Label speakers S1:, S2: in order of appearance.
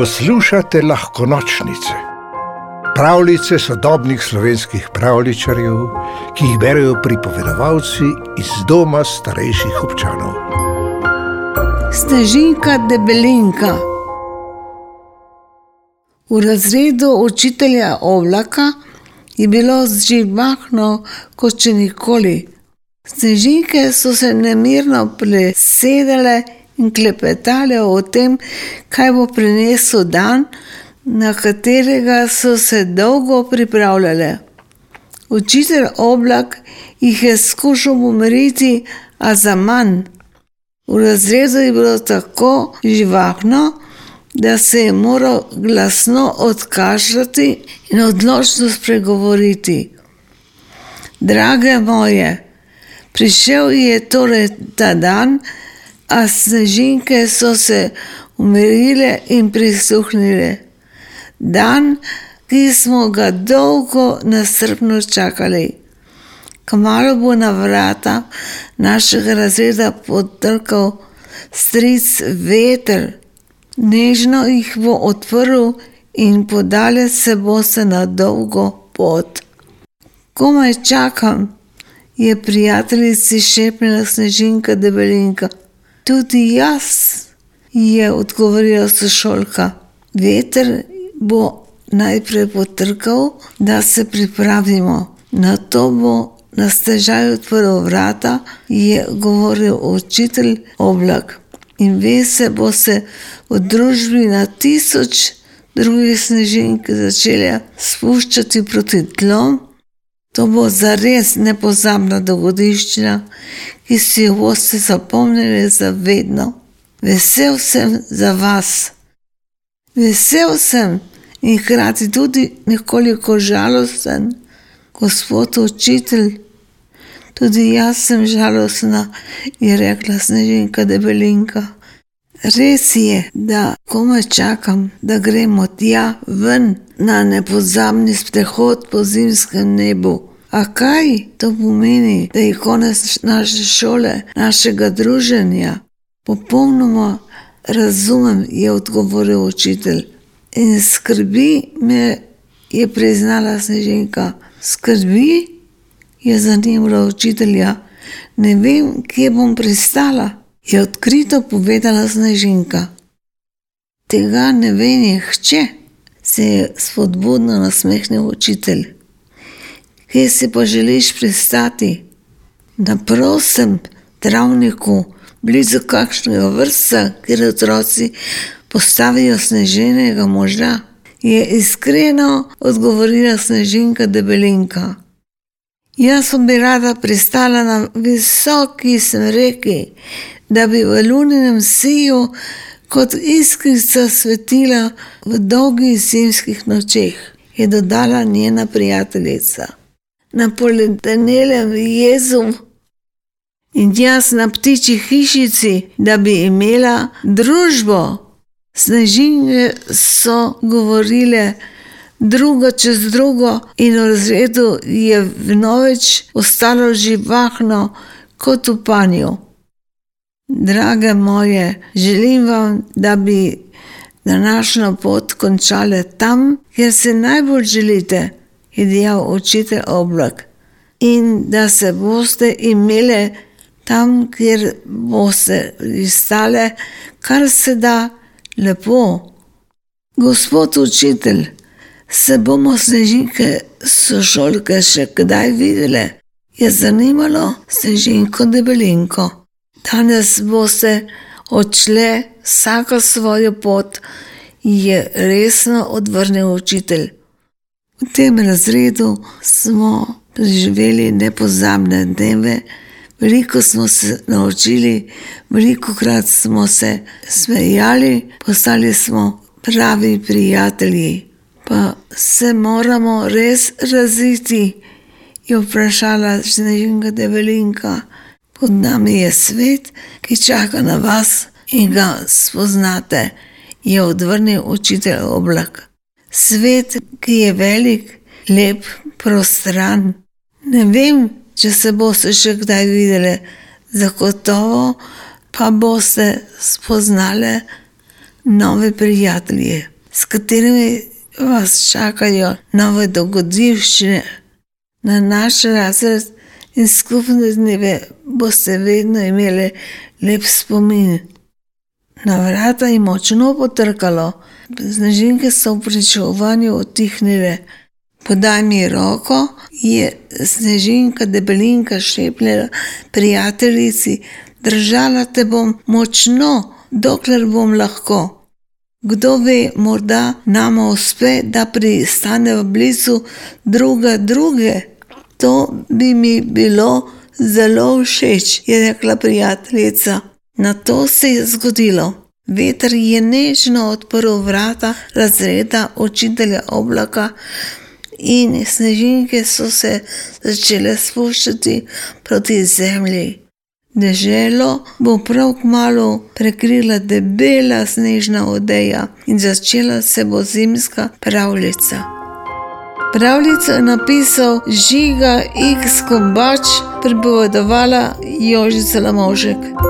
S1: Poslušate lahko nočnice, pravljice sodobnih slovenskih pravličarjev, ki jih berijo pripovedovalci iz doma starejših občanov.
S2: Snežinka debelinka. V razredu učitelja Oblaka je bilo živahno kot če nikoli. Snežinke so se nemirno presedale in klepetale o tem, kaj bo prinesel dan, na katerega so se dolgo pripravljale. Učitelj oblak jih je skušal umiriti, a za manj. V razredu je bilo tako živahno, da se je moral glasno odkašljati in odločno spregovoriti. Drage moje, prišel je torej ta dan, a snežinke so se umirile in prisluhnile. Dan, ki smo ga dolgo nastrpno čakali. Kmalu bo na vrata našega razreda potrkal stric veter, nežno jih bo odprl in podale se bo se na dolgo pot. Komaj čakam, je prijateljici šepnila snežinka debelinka. Tudi jaz, je odgovorila sošolka. Veter bo najprej potrkal, da se pripravimo, na to bo na stežaj odprl vrata, je govoril učitelj oblak. In ve se bo se v družbi na tisoč drugih snežink začela spuščati proti tlom. To bo zares nepozabna dogodivščina, ki si jo boste zapomnili za vedno. Vesel sem za vas. Vesel sem in hkrati tudi nekoliko žalosten, gospod učitelj. Tudi jaz sem žalostna, je rekla snežinka debelinka. Res je, da komaj čakam, da gremo tja ven na nepozabni sprehod po zimskem nebu. A kaj to pomeni, da je konec naše šole, našega druženja? Popolnoma razumem, je odgovoril učitelj. In skrbi me, je priznala sneženka. Skrbi je zanimalo učitelja. Ne vem, kje bom pristala, je odkrito povedala sneženka. Tega ne ve nihče, se je spodbudno nasmehnil učitelj kje si pa želiš pristati? Na prosem travniku, blizu kakšnega vrsta, kjer otroci postavijo sneženega moža, je iskreno odgovorila snežinka debelinka. Jaz bi rada pristala na visoki smreki, da bi v luninem siju kot iskrica svetila v dolgih zimskih nočeh, je dodala njena prijateljica na poledenelem jezu in jaz na ptiči hišici, da bi imela družbo. Snežine so govorile drugo čez drugo, in v razredu je vnovič ostalo živahno kot v panju. Drage moje, želim vam, da bi današnjo pot končali tam, kjer se najbolj želite je dejal učitelj oblak. In da se boste imeli tam, kjer boste istale, kar se da lepo. Gospod učitelj, se bomo snežinke sošolke še kdaj videli? Je zanimalo snežinko debelinko. Danes boste odšle vsako svojo pot, je resno odvrnil učitelj. V tem razredu smo preživeli nepozabne dneve, veliko smo se naučili, veliko krat smo se smejali, postali smo pravi prijatelji. Pa se moramo res raziti, je vprašala Žnežinka Develinka. Pod nami je svet, ki čaka na vas in ga spoznate, je odvrnil učitelj oblak. Svet, ki je velik, lep, prostran. Ne vem, če se boste še kdaj videli, zagotovo pa boste spoznali nove prijatelje, s katerimi vas čakajo nove dogodivščine. Na naš razred in skupne dneve boste vedno imeli lep spomin. Na vrata je močno potrkalo, snežinke so v pričakovanju utihnile. Podaj mi roko, je snežinka debelinka šepnila prijateljici, držala te bom močno, dokler bom lahko. Kdo ve, morda nam uspe, da pristaneva blizu druga druge. To bi mi bilo zelo všeč, je rekla prijateljica. Na to se je zgodilo. Veter je nežno odprl vrata razreda učitelja oblaka in snežinke so se začele spuščati proti zemlji. Deželo bo prav kmalo prekrila debela snežna odeja in začela se bo zimska pravljica. Pravljico je napisal Žiga X. Kombač, pripovedovala Jožica Lamovšek.